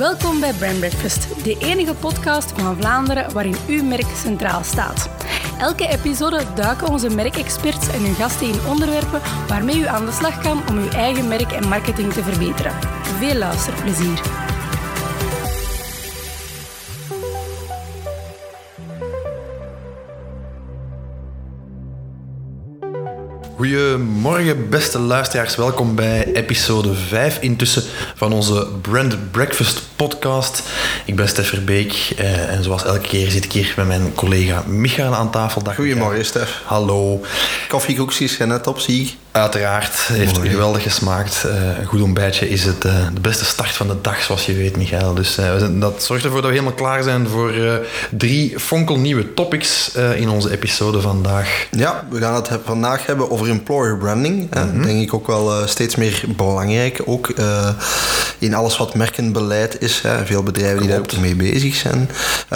Welkom bij Brand Breakfast, de enige podcast van Vlaanderen waarin uw merk centraal staat. Elke episode duiken onze merkexperts en hun gasten in onderwerpen waarmee u aan de slag kan om uw eigen merk en marketing te verbeteren. Veel luisterplezier. Goedemorgen, beste luisteraars. Welkom bij episode 5 intussen van onze Brand Breakfast podcast. Ik ben Stef Verbeek eh, en zoals elke keer zit ik hier met mijn collega Michael aan tafel. Dag, Goedemorgen, Stef. Hallo. Koffiekoekjes zijn net op, zie Uiteraard, heeft Mooi. geweldig gesmaakt. Uh, een goed ontbijtje is het, uh, de beste start van de dag, zoals je weet, Michael. Dus uh, dat zorgt ervoor dat we helemaal klaar zijn voor drie fonkelnieuwe topics in onze episode vandaag. Ja, we gaan het vandaag hebben over employer branding. Mm -hmm. Denk ik ook wel steeds meer belangrijk. Ook in alles wat merkenbeleid is. Veel bedrijven die daar ook mee bezig zijn.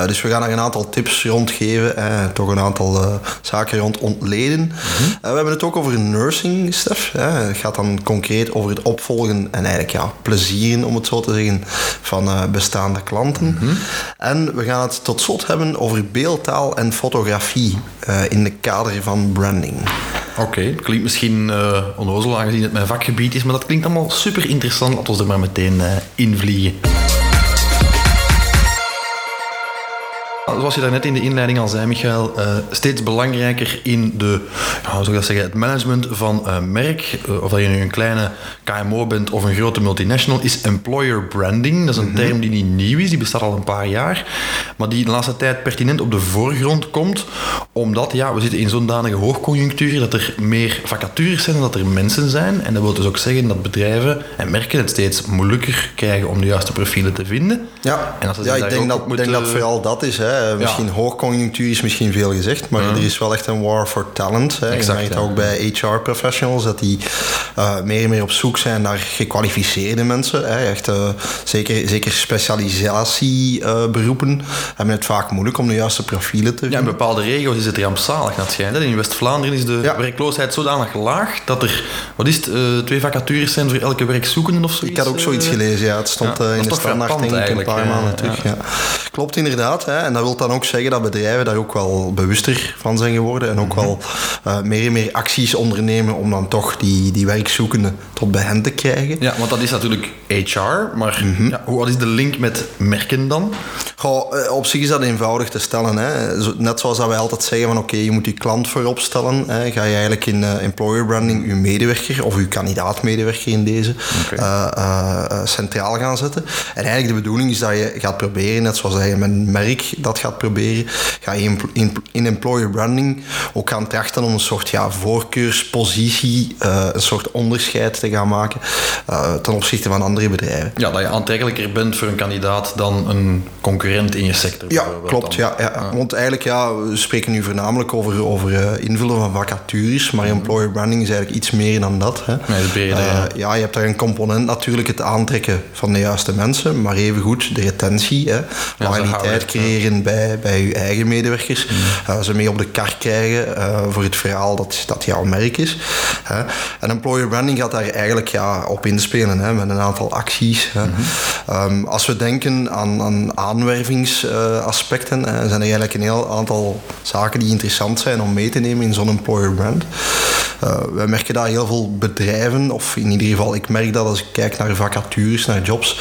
dus we gaan er een aantal tips rond geven. toch een aantal zaken rond ontleden. Mm -hmm. we hebben het ook over nursing Stef. Het gaat dan concreet over het opvolgen en eigenlijk ja, plezieren, om het zo te zeggen, van bestaande klanten. Mm -hmm. En we gaan het tot slot hebben over beeldtaal en fotografie in de kader van branding. Oké, klinkt misschien uh, onnozel aangezien het mijn vakgebied is, maar dat klinkt allemaal super interessant. Laten we er maar meteen invliegen. Zoals je daarnet in de inleiding al zei, Michael, uh, steeds belangrijker in de, ja, hoe zou ik dat zeggen, het management van uh, merk, uh, of dat je nu een kleine KMO bent of een grote multinational, is employer branding. Dat is een mm -hmm. term die niet nieuw is, die bestaat al een paar jaar, maar die de laatste tijd pertinent op de voorgrond komt, omdat ja, we zitten in zo'n danige hoogconjunctuur dat er meer vacatures zijn dan dat er mensen zijn. En dat wil dus ook zeggen dat bedrijven en merken het steeds moeilijker krijgen om de juiste profielen te vinden. Ja, en ja ik denk dat, moeten... denk dat vooral dat is. Hè. Misschien ja. hoogconjunctuur is misschien veel gezegd, maar mm. er is wel echt een war for talent. Hè. Exact, je merkt ja. ook bij HR-professionals dat die uh, meer en meer op zoek zijn naar gekwalificeerde mensen. Hè. Echt, uh, zeker, zeker specialisatieberoepen hebben het vaak moeilijk om de juiste profielen te vinden. Ja, in bepaalde regio's is het rampzalig, dat schijnt. In West-Vlaanderen is de werkloosheid zodanig laag dat er, wat is het, twee vacatures zijn voor elke werkzoekende of zoiets? Ik had ook zoiets gelezen, ja. Het stond in de standaard denk ik een paar maanden terug. Klopt inderdaad. Hè. En dat wil dan ook zeggen dat bedrijven daar ook wel bewuster van zijn geworden. En ook -hmm. wel uh, meer en meer acties ondernemen om dan toch die, die werkzoekenden tot bij hen te krijgen. Ja, want dat is natuurlijk HR. Maar mm -hmm. ja, wat is de link met merken dan? Goh, op zich is dat eenvoudig te stellen. Hè. Net zoals dat wij altijd zeggen van oké, okay, je moet je klant voorop stellen. Hè. Ga je eigenlijk in uh, employer branding je medewerker of je kandidaat-medewerker in deze okay. uh, centraal gaan zetten. En eigenlijk de bedoeling is dat je gaat proberen, net zoals met een merk dat gaat proberen, ga je in, in, in employer branding ook gaan trachten om een soort ja, voorkeurspositie, een soort onderscheid te gaan maken ten opzichte van andere bedrijven. Ja, dat je aantrekkelijker bent voor een kandidaat dan een concurrent in je sector. Ja, klopt. Ja, ja. ja, Want eigenlijk, ja, we spreken nu voornamelijk over, over uh, invullen van vacatures, maar mm. employer branding is eigenlijk iets meer dan dat. Hè. Nee, dat breder, ja. ja, je hebt daar een component natuurlijk, het aantrekken van de juiste mensen, maar evengoed de retentie, hè. Loyaliteit creëren bij, bij je eigen medewerkers, mm. uh, ze mee op de kar krijgen voor het verhaal dat, dat jouw merk is. En employer branding gaat daar eigenlijk ja, op inspelen, hè, met een aantal acties. Hè. Mm -hmm. um, als we denken aan, aan aanwervingsaspecten, uh, zijn er eigenlijk een heel aantal zaken die interessant zijn om mee te nemen in zo'n employer brand. Uh, wij merken daar heel veel bedrijven, of in ieder geval ik merk dat als ik kijk naar vacatures, naar jobs,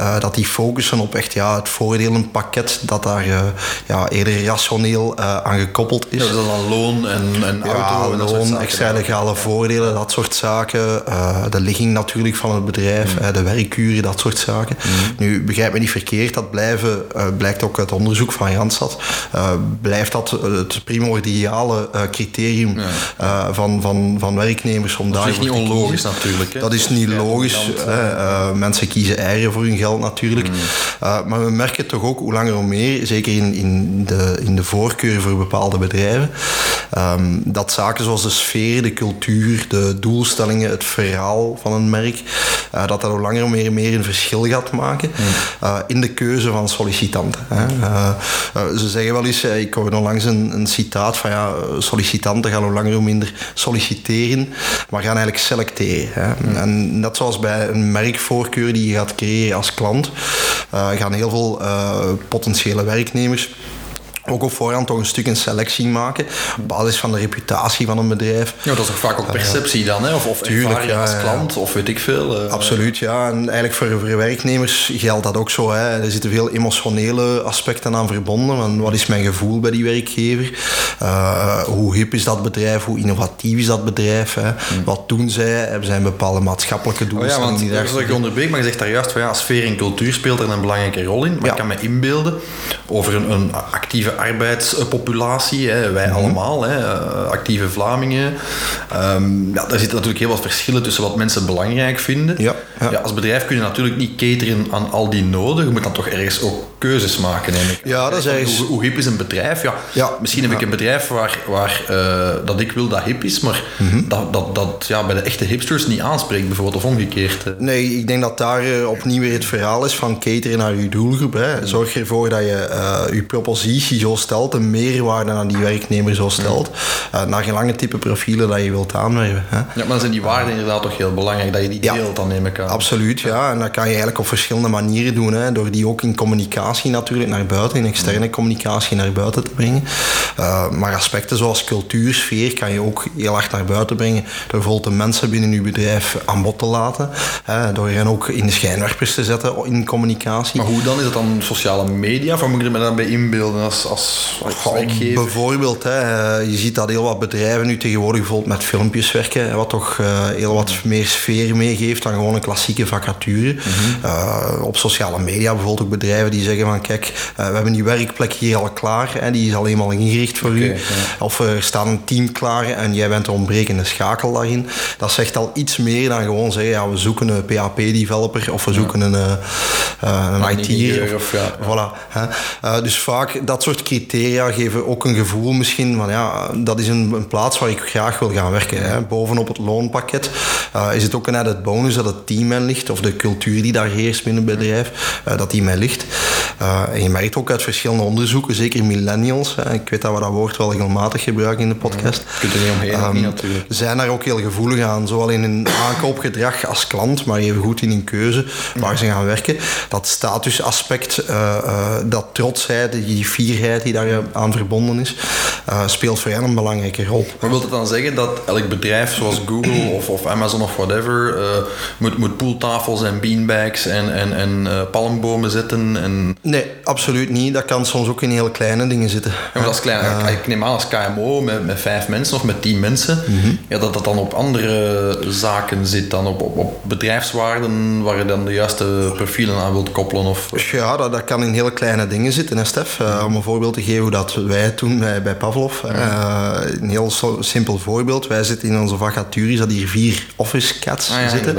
uh, dat die focussen op echt ja, het voordelenpakket dat daar uh, ja, eerder rationeel aan gekoppeld is. Ja, dat is dan loon en, en ja, auto en loon, zaken, extra legale voordelen, dat soort zaken. de ligging natuurlijk van het bedrijf, mm. de werkuren, dat soort zaken. Mm. Nu, begrijp me niet verkeerd, dat blijven, blijkt ook uit onderzoek van Randstad, blijft dat het primordiale criterium van, van, van werknemers om daar Dat is niet onlogisch natuurlijk. Hè? Dat is niet logisch. Uh, mensen kiezen eieren voor hun geld natuurlijk. Mm. Uh, maar we merken toch ook hoe langer hoe meer, zeker in, in, de, in de voorkeur voor bepaalde bedrijven, um, dat zaken zoals de sfeer, de cultuur, de doelstellingen, het verhaal van een merk, uh, dat dat hoe langer hoe meer, meer een verschil gaat maken mm. in de keuze van sollicitanten. Hè. ze zeggen wel eens, ik hoorde onlangs een, een citaat van ja, sollicitanten gaan hoe langer hoe minder solliciteren, maar gaan eigenlijk selecteren. Hè. En net zoals bij een merkvoorkeur die je gaat creëren als klant, gaan heel veel potentiële werknemers ook op voorhand toch een stuk een selectie maken. Op basis van de reputatie van een bedrijf. Ja, dat is ook vaak ook perceptie dan, hè? Of, of tuurlijk, ja, als klant, of weet ik veel. Uh, Absoluut, ja. En eigenlijk voor, voor werknemers geldt dat ook zo. Hè. Er zitten veel emotionele aspecten aan verbonden. Want wat is mijn gevoel bij die werkgever? Uh, hoe hip is dat bedrijf? Hoe innovatief is dat bedrijf? Hè? Hmm. Wat doen zij? Hebben zij een bepaalde maatschappelijke doelstelling? Oh ja, want dat is ik onderbreek, maar je zegt daar juist van ja, sfeer en cultuur speelt er een belangrijke rol in. Maar ik kan me inbeelden over een, een actieve arbeidspopulatie, hè, wij mhm. allemaal, hè, eh, actieve Vlamingen. Um, ja, daar zitten natuurlijk heel wat verschillen tussen wat mensen belangrijk vinden. Ja, ja. als bedrijf kun je natuurlijk niet cateren aan al die noden. Je moet dan toch ergens ook keuzes maken, neem ik. Ja, dat is ergens... hoe, hoe, hip is een bedrijf? Ja, ja. Misschien heb ik een bedrijf waar, waar uh, dat ik wil dat hip is, maar mhm. dat, dat, dat ja, bij de echte hipsters niet aanspreekt, bijvoorbeeld, of omgekeerd. Nee, ik denk dat daar uh, opnieuw weer het verhaal is van cateren naar je doelgroep. Hè. Zorg ervoor dat je je propositie zo stelt, een meerwaarde aan die werknemer zo stelt, uh, naar gelang type profielen dat je wilt aanwerven. Hè. Ja, maar dan zijn die waarden inderdaad toch heel belangrijk, dat je die deelt, dan neem ik aan. Absoluut, ja. En dat kan je eigenlijk op verschillende manieren doen, hè, door die ook in communicatie natuurlijk naar buiten, in externe communicatie naar buiten te brengen. Uh, maar aspecten zoals cultuur, sfeer kan je ook heel hard naar buiten brengen, door bijvoorbeeld de mensen binnen je bedrijf aan bod te laten, hè, door hen ook in de schijnwerpers te zetten in communicatie. Maar hoe dan? Is dat dan sociale media? Of moet je me dan bij inbeelden als, als Bijvoorbeeld, hè, eh, je ziet dat heel wat bedrijven nu tegenwoordig bijvoorbeeld met filmpjes werken, wat toch uh, heel wat meer sfeer meegeeft dan gewoon een klassieke vacature. Mhm. uh, op sociale media bijvoorbeeld ook bedrijven die zeggen van kijk, we hebben die werkplek hier al klaar, hè, die is al eenmaal ingericht voor u. Of er staat een team klaar en jij bent de ontbrekende schakel daarin. Dat zegt al iets meer dan gewoon zeggen, ja, we zoeken een PHP-developer of we zoeken een, een IT'er. Of, ja. Voilà, hè. dus vaak dat soort criteria geven ook een gevoel misschien van ja, dat is een, een plaats waar ik graag wil gaan werken. Hè. Bovenop het loonpakket uh, is het ook een added bonus dat het team mij ligt of de cultuur die daar heerst binnen het bedrijf, uh, dat die mij ligt. Uh, en je merkt ook uit verschillende onderzoeken, zeker millennials, hè, ik weet dat we dat woord wel regelmatig gebruiken in de podcast. Ja, kunt er niet omheen, um, niet natuurlijk. Zijn daar ook heel gevoelig aan, zowel in hun aankoopgedrag als klant, maar even goed in hun keuze waar ze gaan werken. Dat statusaspect, dat trotsheid, die fierheid die daar aan verbonden is, uh, speelt voor hen een belangrijke rol. Maar wil dat dan zeggen dat elk bedrijf zoals Google of, of Amazon of whatever uh, moet, moet pooltafels en beanbags en, en, en uh, palmbomen zetten? En... Nee, absoluut niet. Dat kan soms ook in heel kleine dingen zitten. Ja, maar als klein, ik neem aan als KMO met, met vijf mensen of met tien mensen, mhm. ja, dat dat dan op andere zaken zit dan op, op, op bedrijfswaarden waar je dan de juiste profielen aan wilt koppelen? Of... Ja, dat, dat kan in hele kleine dingen zitten, hè, Stef. om een voorbeeld te geven hoe dat wij toen bij, bij Pavlov. Uh, een heel simpel voorbeeld. Wij zitten in onze vacatures dat hier vier office cats ah, zitten.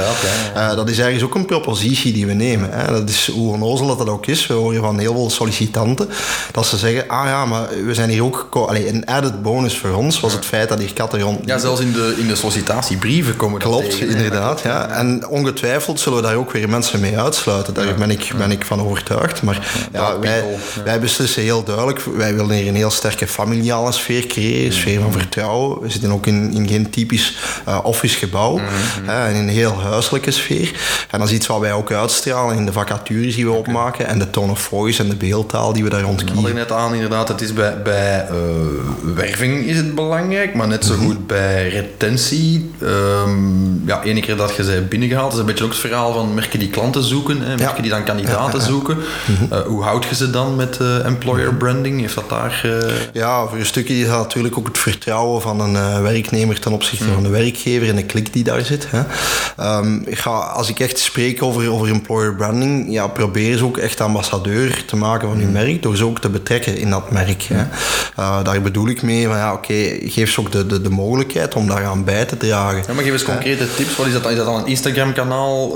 Uh, dat is ergens ook een propositie die we nemen. Hè. Dat is hoe onnozel dat dat ook is. We horen van heel veel sollicitanten dat ze zeggen: Ah ja, maar we zijn hier ook. Allee, een added bonus voor ons was het feit dat hier katten rond. Ja, zelfs in de, in de sollicitatiebrieven komen Klopt, tegen, inderdaad. Ja. En ongetwijfeld zullen we daar ook weer mensen mee uitsluiten. Daar ben, ik, ben ik van overtuigd. Maar ja, wij, wij beslissen heel duidelijk. Wij willen hier een heel sterke familiale sfeer creëren, een sfeer van vertrouwen. We zitten ook in, in geen typisch uh, office gebouw, mm in een heel huiselijke sfeer. En dat is iets wat wij ook uitstralen in de vacatures die we opmaken en de tone of voice en de beeldtaal die we daar rond kiezen. Ik net aan, inderdaad, het is bij, bij uh, werving is het belangrijk, maar net zo mhm. goed bij retentie. Um, ja, ene keer dat je ze binnengehaald, is een beetje ook het verhaal van merken die klanten zoeken, hè, merken die dan kandidaten zoeken. Mhm. Uh, hoe houd je ze dan met employer mhm. Branding? Heeft dat daar... Uh... Ja, voor een stukje is dat natuurlijk ook het vertrouwen van een uh, werknemer ten opzichte mm. van de werkgever en de klik die daar zit. Hè. Um, ik ga, als ik echt spreek over, over employer branding, ja, probeer ze ook echt ambassadeur te maken van mm. je merk, door ze ook te betrekken in dat merk. Hè. Uh, daar bedoel ik mee van ja, oké, okay, geef ze ook de, de, de mogelijkheid om daaraan bij te dragen. Ja, maar geef eens concrete tips. Wat is dat dan? Is dat dan een Instagram-kanaal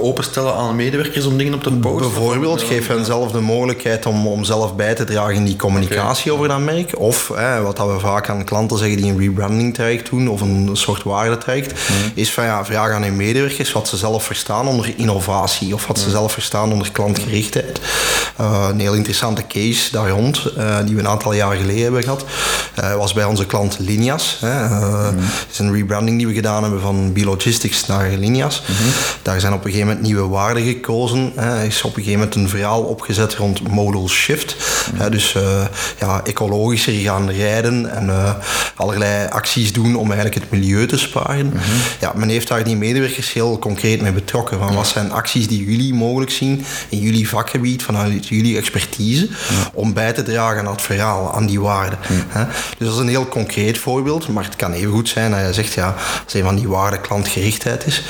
openstellen aan medewerkers om dingen op te posten? Bijvoorbeeld, geef hen zelf de mogelijkheid om, om zelf bij te dragen in die communicatie over dat merk. Of wat dat we vaak aan klanten zeggen die een rebranding traject doen of een soort waardetraject, mm. is van ja, vraag aan hun medewerkers wat ze zelf verstaan onder innovatie of wat ze zelf verstaan onder klantgerichtheid. een heel interessante case daar rond, die we een aantal jaar geleden hebben gehad. was bij onze klant Linias. Hè. Het is een rebranding die we gedaan hebben van Biologistics naar Linias. Daar zijn op een gegeven moment nieuwe waarden gekozen. Er is op een gegeven moment een verhaal opgezet rond modal shift. Dus ja, ecologischer gaan rijden en allerlei acties doen om eigenlijk het milieu te sparen. Ja, men heeft daar die medewerkers heel concreet mee betrokken. Van wat zijn acties die jullie mogelijk zien in jullie vakgebied, vanuit jullie expertise, om bij te dragen aan het verhaal, aan die waarden. Dus dat is een heel concreet voorbeeld, maar het kan even goed zijn dat je zegt, ja, als een van die waarden klantgerichtheid is,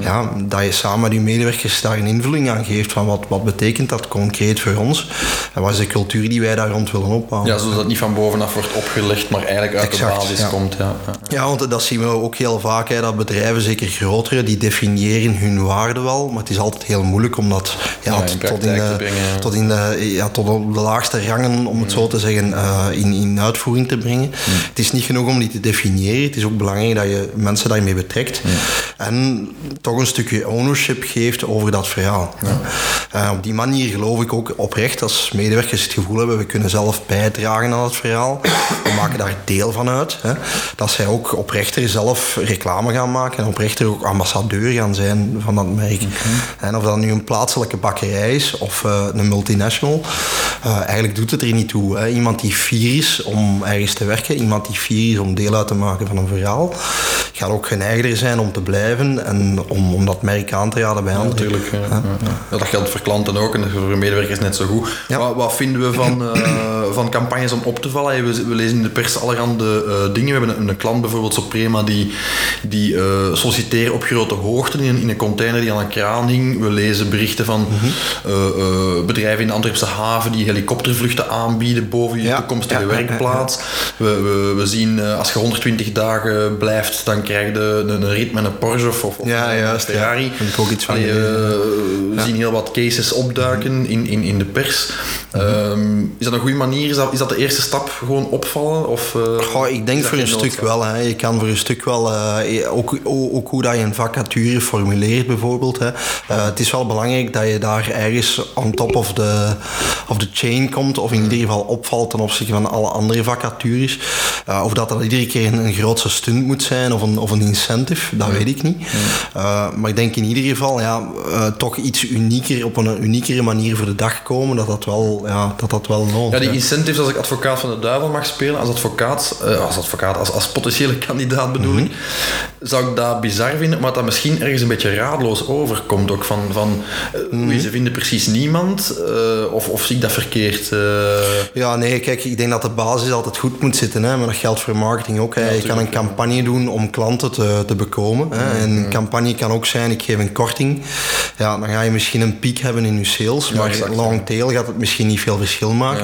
ja, dat je samen met je medewerkers daar een invulling aan geeft van wat, wat betekent dat concreet voor ons en wat is de cultuur die wij daar rond willen opbouwen. Ja, zodat het niet van bovenaf wordt opgelegd, maar eigenlijk uit de basis komt. Ja. ja, want dat zien we ook heel vaak, hè, dat bedrijven, zeker grotere, die definiëren hun waarde wel, maar het is altijd heel moeilijk om dat ja, tot, in de, tot, in de, ja, tot op de laagste rangen, om het zo te zeggen, uh, in, in uitvoering te brengen. Het is niet genoeg om die te definiëren, het is ook belangrijk dat je mensen daarmee betrekt en toch een stukje ownership geeft over dat verhaal. Uh, op die manier geloof ik ook oprecht als medewerkers het gevoel hebben, we kunnen zelf bijdragen aan het verhaal, we maken daar deel van uit, hè, dat zij ook oprechter zelf reclame gaan maken en oprechter ook ambassadeur gaan zijn van dat merk. En of dat nu een plaatselijke bakkerij is of uh, een multinational, uh, eigenlijk doet het er niet toe. Hè. Iemand die fier is om ergens te werken, iemand die fier is om deel uit te maken van een verhaal, gaat ook geneigder zijn om te blijven en om, om dat merk aan te raden bij ja, anderen. Natuurlijk. Ja. Ja. dat geldt voor klanten ook en voor medewerkers net zo goed. Wat, wat, vinden we van, uh, van campagnes om op te vallen? We, we lezen in de pers allerhande uh, dingen. We hebben een, een, klant bijvoorbeeld, Soprema, die, die uh, solliciteren op grote hoogte in, in, een container die aan een kraan hing. We lezen berichten van mm -hmm. bedrijven in de Antwerpse haven die helikoptervluchten aanbieden boven je toekomstige werkplaats. We, we, we, zien als je 120 dagen blijft, dan krijg je een, een rit met een Porsche of, of ja, een Ferrari. Ja, ik ook iets van Allee, we zien heel wat cases opduiken in, in, in de pers. Mm -hmm. um, is dat een goede manier? Is dat, is dat de eerste stap? Gewoon opvallen? Of, Goh, ik denk voor een stuk wel. Hè. Je kan voor een stuk wel, uh, ook, ook, hoe dat je een vacature formuleert bijvoorbeeld. Hè. Uh, het is wel belangrijk dat je daar ergens on top of the, of the chain komt, of in ieder geval opvalt ten opzichte van alle andere vacatures. Uh, of dat dat iedere keer een, een grootste stunt moet zijn of een, of een incentive, dat weet ik niet. maar ik denk in ieder geval ja, toch iets unieker, op een uniekere manier voor de dag komen, dat dat wel, ja, dat dat wel Ja, die incentives als ik advocaat van de duivel mag spelen, als advocaat, als advocaat, als, als potentiële kandidaat bedoel ik, mm -hmm. zou ik dat bizar vinden, maar dat misschien ergens een beetje raadloos overkomt ook van, van mm -hmm. ze vinden precies niemand uh, of, of zie ik dat verkeerd? Uh... Ja, nee, kijk, ik denk dat de basis altijd goed moet zitten, hè, maar dat geldt voor marketing ook. Hè. Ja, je kan een campagne doen om klanten te, te bekomen. Hè. En een campagne kan ook zijn, ik geef een korting. Ja, dan ga je misschien een piek hebben in je sales, maar exact, long tail gaat het misschien niet veel verschil maken.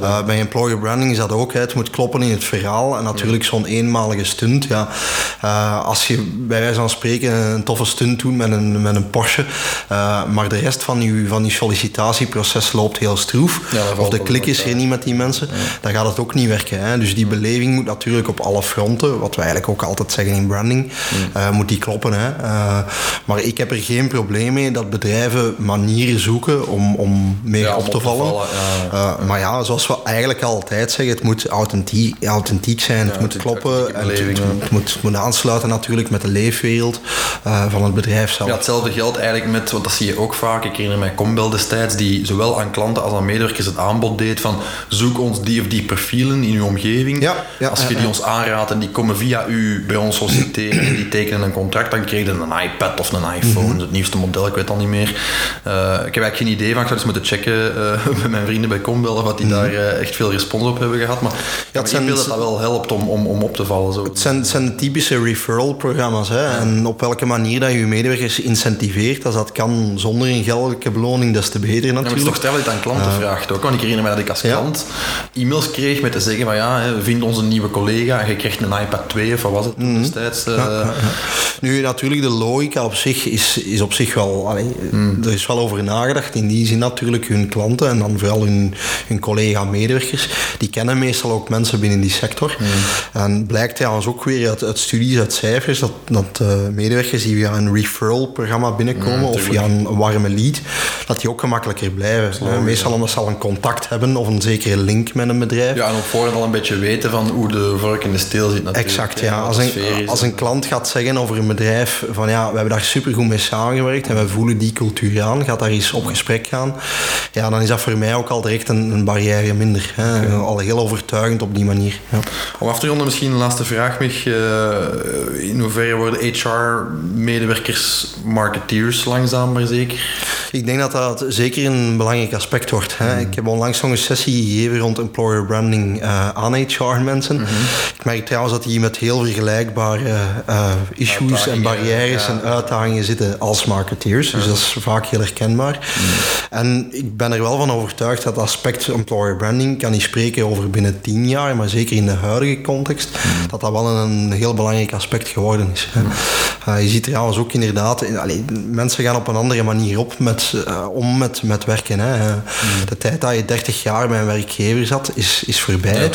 Uh, bij employer branding is dat ook, hè. het moet kloppen in het verhaal en natuurlijk zo'n eenmalige stunt. Ja. Uh, als je bij wijze van spreken een toffe stunt doet met een, met een Porsche, uh, maar de rest van je, van je sollicitatieproces loopt heel stroef, ja, of de klik is er niet met die mensen, ja. dan gaat het ook niet werken. Hè. Dus die beleving moet natuurlijk op alle fronten, wat wij eigenlijk ook altijd zeggen in branding, moet die kloppen. Hè. maar ik heb er geen probleem mee dat bedrijven manieren zoeken om, om meer ja, op te vallen. Te vallen maar ja, zoals we eigenlijk altijd zeggen, het moet authentiek, authentiek zijn, het moet kloppen. En het, het, moet, moet aansluiten natuurlijk met de leefwereld uh, van het bedrijf zelf. Ja, hetzelfde geldt eigenlijk met, want dat zie je ook vaak. Ik herinner mij Combel destijds, die zowel aan klanten als aan medewerkers het aanbod deed van zoek ons die of die profielen in uw omgeving. Ja, ja, Als je die ons aanraadt en die komen via u bij ons solliciteren en die tekenen een contract, dan krijg je een iPad of een iPhone, mm -hmm. het nieuwste model, ik weet al niet meer. Uh, ik heb eigenlijk geen idee van, ik zou eens moeten checken uh, met mijn vrienden bij Combel wat die mm -hmm. daar echt veel respons op hebben gehad. Maar, ja, het zijn, ik wil dat dat wel helpt om, om, om op te vallen. Zo. Het zijn, het zijn typische referral-programma's. Hè? Ja. En op welke manier dat je je medewerkers incentiveert, als dat kan zonder een geldelijke beloning, des te beter natuurlijk. Ja, maar toch stel je het aan klanten vraagt ook. Want ik herinner me dat ik als klant e-mails kreeg met te zeggen van ja, we vinden onze nieuwe collega en je krijgt een iPad 2 of wat was het mm -hmm. destijds. Uh... Nu, natuurlijk, de logica op zich is, is op zich wel... Allee, mm. Er is wel over nagedacht. In die zin natuurlijk hun klanten en dan vooral hun, hun collega-medewerkers. Die kennen meestal ook mensen binnen die sector. En blijkt trouwens ook weer uit, uit studies, uit cijfers, dat, dat medewerkers die via een referral-programma binnenkomen of via een warme lead, dat die ook gemakkelijker blijven. meestal omdat ze al een contact hebben of een zekere link met een bedrijf. Ja, en op voorhand al een beetje weten van hoe de vork in de steel zit natuurlijk. Exact, ja. Als een, als een klant gaat zeggen over een bedrijf van ja, we hebben daar supergoed mee samengewerkt en we voelen die cultuur aan, gaat daar eens op gesprek gaan, ja, dan is dat voor mij ook al direct een, een barrière minder. Hè. Al heel overtuigend op die manier. Ja. Om af te ronden misschien een laatste vraag, Mich. Uh, in hoeverre worden HR-medewerkers marketeers langzaam maar zeker? Ik denk dat dat zeker een belangrijk aspect wordt. Hè. Mm. Ik heb onlangs nog een sessie gegeven rond employer branding uh, aan HR-mensen. Mm -hmm. Ik merk trouwens dat die met heel vergelijkbare uh, issues en barrières en uitdagingen zitten als marketeers. Dus dat is vaak heel herkenbaar. Mm. En ik ben er wel van overtuigd dat aspect employer branding kan niet spreken over binnen tien jaar, maar zeker in de huidige context, mm. dat dat wel een heel belangrijk aspect geworden is. Uh, je ziet trouwens ook inderdaad, allee, mensen gaan op een andere manier op met, uh, om met, met werken. Hè. Mm. De tijd dat je 30 jaar bij een werkgever zat, is, is voorbij. Ja,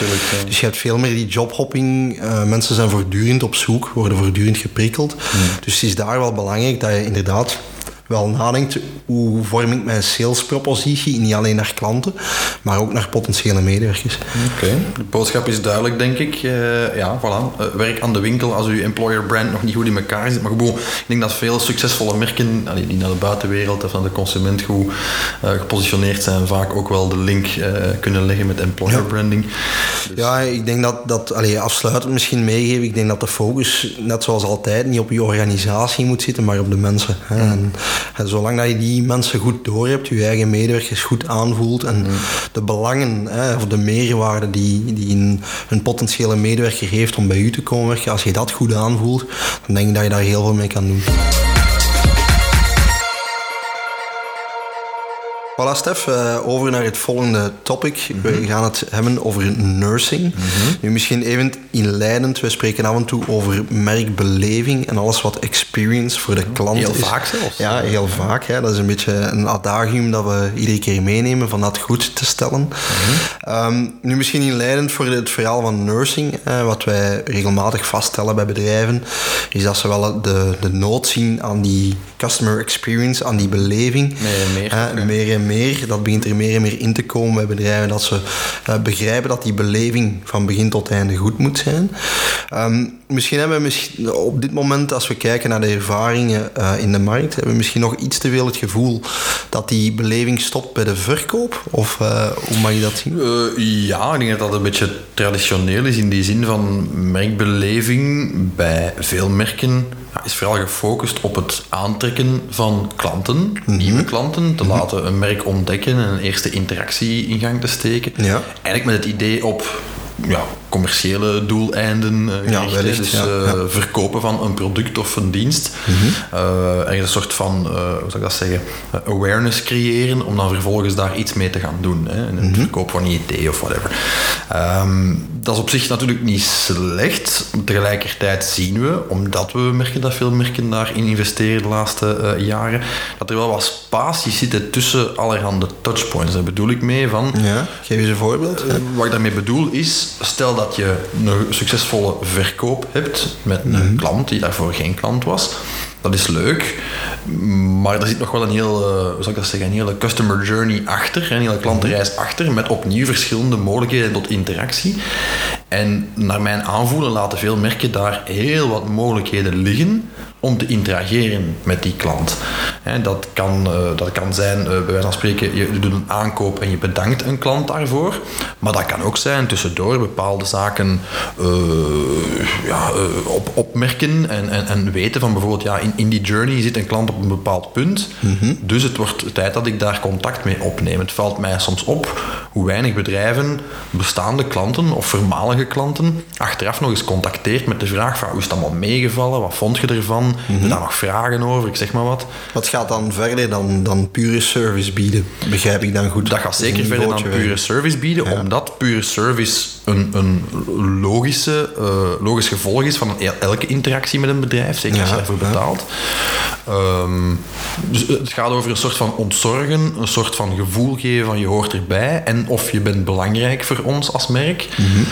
dus je hebt veel meer die jobhopping. Uh, mensen zijn voortdurend op zoek, worden voortdurend geprikkeld. Mm. Dus het is daar wel belangrijk dat je inderdaad wel nadenkt hoe vorm ik mijn salespropositie, niet alleen naar klanten, maar ook naar potentiële medewerkers. Oké, de boodschap is duidelijk, denk ik. Uh, ja, voilà. Uh, werk aan de winkel als uw employer brand nog niet goed in elkaar zit. Maar gewoon, ik denk dat veel succesvolle merken die naar de buitenwereld of naar de consument goed uh, gepositioneerd zijn, vaak ook wel de link kunnen leggen met employer branding. Dus... Ja, ik denk dat, dat allee, afsluitend misschien meegeven, ik denk dat de focus, net zoals altijd, niet op je organisatie moet zitten, maar op de mensen. Hè. En, en zolang dat je die mensen goed door hebt, je eigen medewerkers goed aanvoelt en mm. de belangen hè, of de meerwaarde die, die een, een, potentiële medewerker heeft om bij u te komen werken, als je dat goed aanvoelt, dan denk ik dat je daar heel veel mee kan doen. Voilà, Stef, uh, over naar het volgende topic. We mhm. gaan het hebben over nursing. Mhm. Nu, misschien even inleidend. We spreken af en toe over merkbeleving en alles wat experience voor de klant heel is. Heel vaak zelfs. Ja, heel vaak. Hè. Dat is een beetje een adagium dat we iedere keer meenemen van dat goed te stellen. Mhm. um, nu, misschien inleidend voor het verhaal van nursing. wat wij regelmatig vaststellen bij bedrijven, is dat ze wel de, de nood zien aan die customer experience, aan die beleving. Meer en meer. Uh, meer en meer. Dat begint er meer en meer in te komen bij bedrijven. Dat ze uh, begrijpen dat die beleving van begin tot einde goed moet zijn. Um, misschien hebben we misschien op dit moment, als we kijken naar de ervaringen uh, in de markt, hebben we misschien nog iets te veel het gevoel dat die beleving stopt bij de verkoop? Of uh, hoe mag je dat zien? ja, ik denk dat dat een beetje traditioneel is in die zin van merkbeleving bij veel merken is vooral gefocust op het aantrekken van klanten, mhm. nieuwe klanten, te mhm. laten een merk ontdekken en een eerste interactie in gang te steken. Ja. Eigenlijk met het idee op ja, commerciële doeleinden uh, ja, wellicht, dus uh, verkopen van een product of een dienst. Mm -hmm. een soort van, hoe zou ik dat zeggen, awareness creëren om dan vervolgens daar iets mee te gaan doen. Hè, een mm verkoop van een idee of whatever. Um, dat is op zich natuurlijk niet slecht. Tegelijkertijd zien we, omdat we merken dat veel merken daarin investeren de laatste jaren, dat er wel wat spaties zitten tussen allerhande touchpoints. Daar bedoel ik mee van... Ja, geef eens een voorbeeld. wat ik daarmee bedoel is, stel dat je een succesvolle verkoop hebt met een mhm. klant die daarvoor geen klant was. Dat is leuk, maar er zit nog wel een heel, uh, hoe zou ik dat zeggen, een hele customer journey achter, een hele klantenreis mhm. achter, met opnieuw verschillende mogelijkheden tot interactie. En naar mijn aanvoelen laten veel merken daar heel wat mogelijkheden liggen om te interageren met die klant. Dat, kan, uh, dat kan zijn, uh, bij wijze van spreken, je doet een aankoop en je bedankt een klant daarvoor. Maar dat kan ook zijn tussendoor bepaalde zaken uh, ja, op, opmerken en, en, en, weten van bijvoorbeeld, ja, in, in die journey zit een klant op een bepaald punt. Mhm. Dus het wordt tijd dat ik daar contact mee opneem. Het valt mij soms op hoe weinig bedrijven bestaande klanten of voormalige klanten achteraf nog eens contacteert met de vraag van hoe is het allemaal meegevallen, wat vond je ervan? Mm -hmm. daar nog vragen over, ik zeg maar wat. Wat gaat dan verder dan, dan pure service bieden? Begrijp ik dan goed? Dat gaat zeker verder dan pure service bieden, omdat pure service een, een logische, uh, logisch gevolg is van elke interactie met een bedrijf, zeker als je ervoor betaalt. Ehm, dus het gaat over een soort van ontzorgen, een soort van gevoel geven van je hoort erbij en of je bent belangrijk voor ons als merk. Mm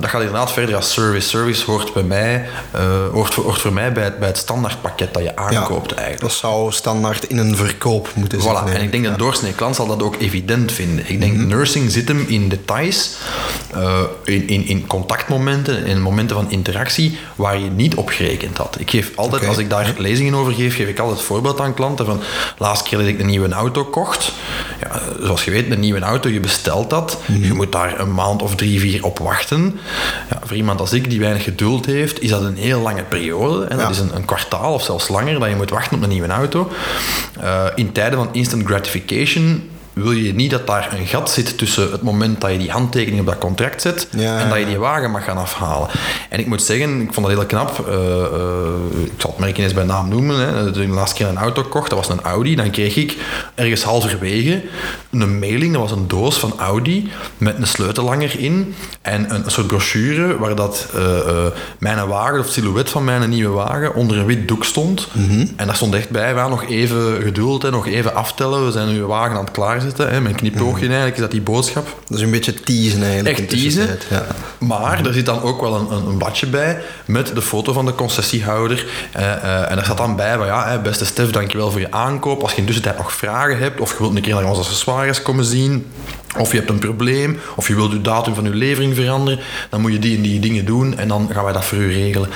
dat gaat inderdaad verder als service. Service hoort bij mij, uh, hoort, hoort voor mij bij het, bij het standaardpakket dat je aankoopt eigenlijk. Dat zou standaard in een verkoop moeten zitten. Voilà, en ik denk dat de doorsnee klant zal dat ook evident vinden. Ik denk mm nursing zit hem in details, uh, in, in, in contactmomenten, in momenten van interactie waar je niet op gerekend had. Ik geef altijd, als ik daar lezingen over geef, geef ik altijd voorbeeld aan klanten van laatste keer dat ik een nieuwe auto kocht. Ja, zoals je weet, een nieuwe auto, je bestelt dat. Mhm. Je moet daar een maand of drie, vier op wachten. Ja, voor iemand als ik die weinig geduld heeft, is dat een heel lange periode. En dat is een, een, kwartaal of zelfs langer dat je moet wachten op een nieuwe auto. Uh, in tijden van instant gratification wil je niet dat daar een gat zit tussen het moment dat je die handtekening op dat contract zet en dat je die wagen mag gaan afhalen. En ik moet zeggen, ik vond dat heel knap. Uh, uh, ik zal het merk eens bij naam noemen. Hè. Toen ik de laatste keer een auto kocht, dat was een Audi. Dan kreeg ik ergens halverwege een mailing. Dat was een doos van Audi met een sleutellanger in en een, soort brochure waar dat uh, mijn wagen, of silhouet van mijn nieuwe wagen, onder een wit doek stond. Mhm. En daar stond echt bij, we nog even geduld, en nog even aftellen. We zijn nu wagen aan het klaarzetten zetten. Hè, mijn knipoogje eigenlijk is dat die boodschap. Dat is een beetje teasen eigenlijk. Echt teasen. Ja. Maar er zit dan ook wel een, een, bij met de foto van de concessiehouder. Uh, uh, en daar staat dan bij van ja, beste Stef, dankjewel voor je aankoop. Als je in tussentijd nog vragen hebt of je wilt een keer naar onze accessoires komen zien of je hebt een probleem, of je wilt je datum van je levering veranderen, dan moet je die en die dingen doen en dan gaan wij dat voor u regelen.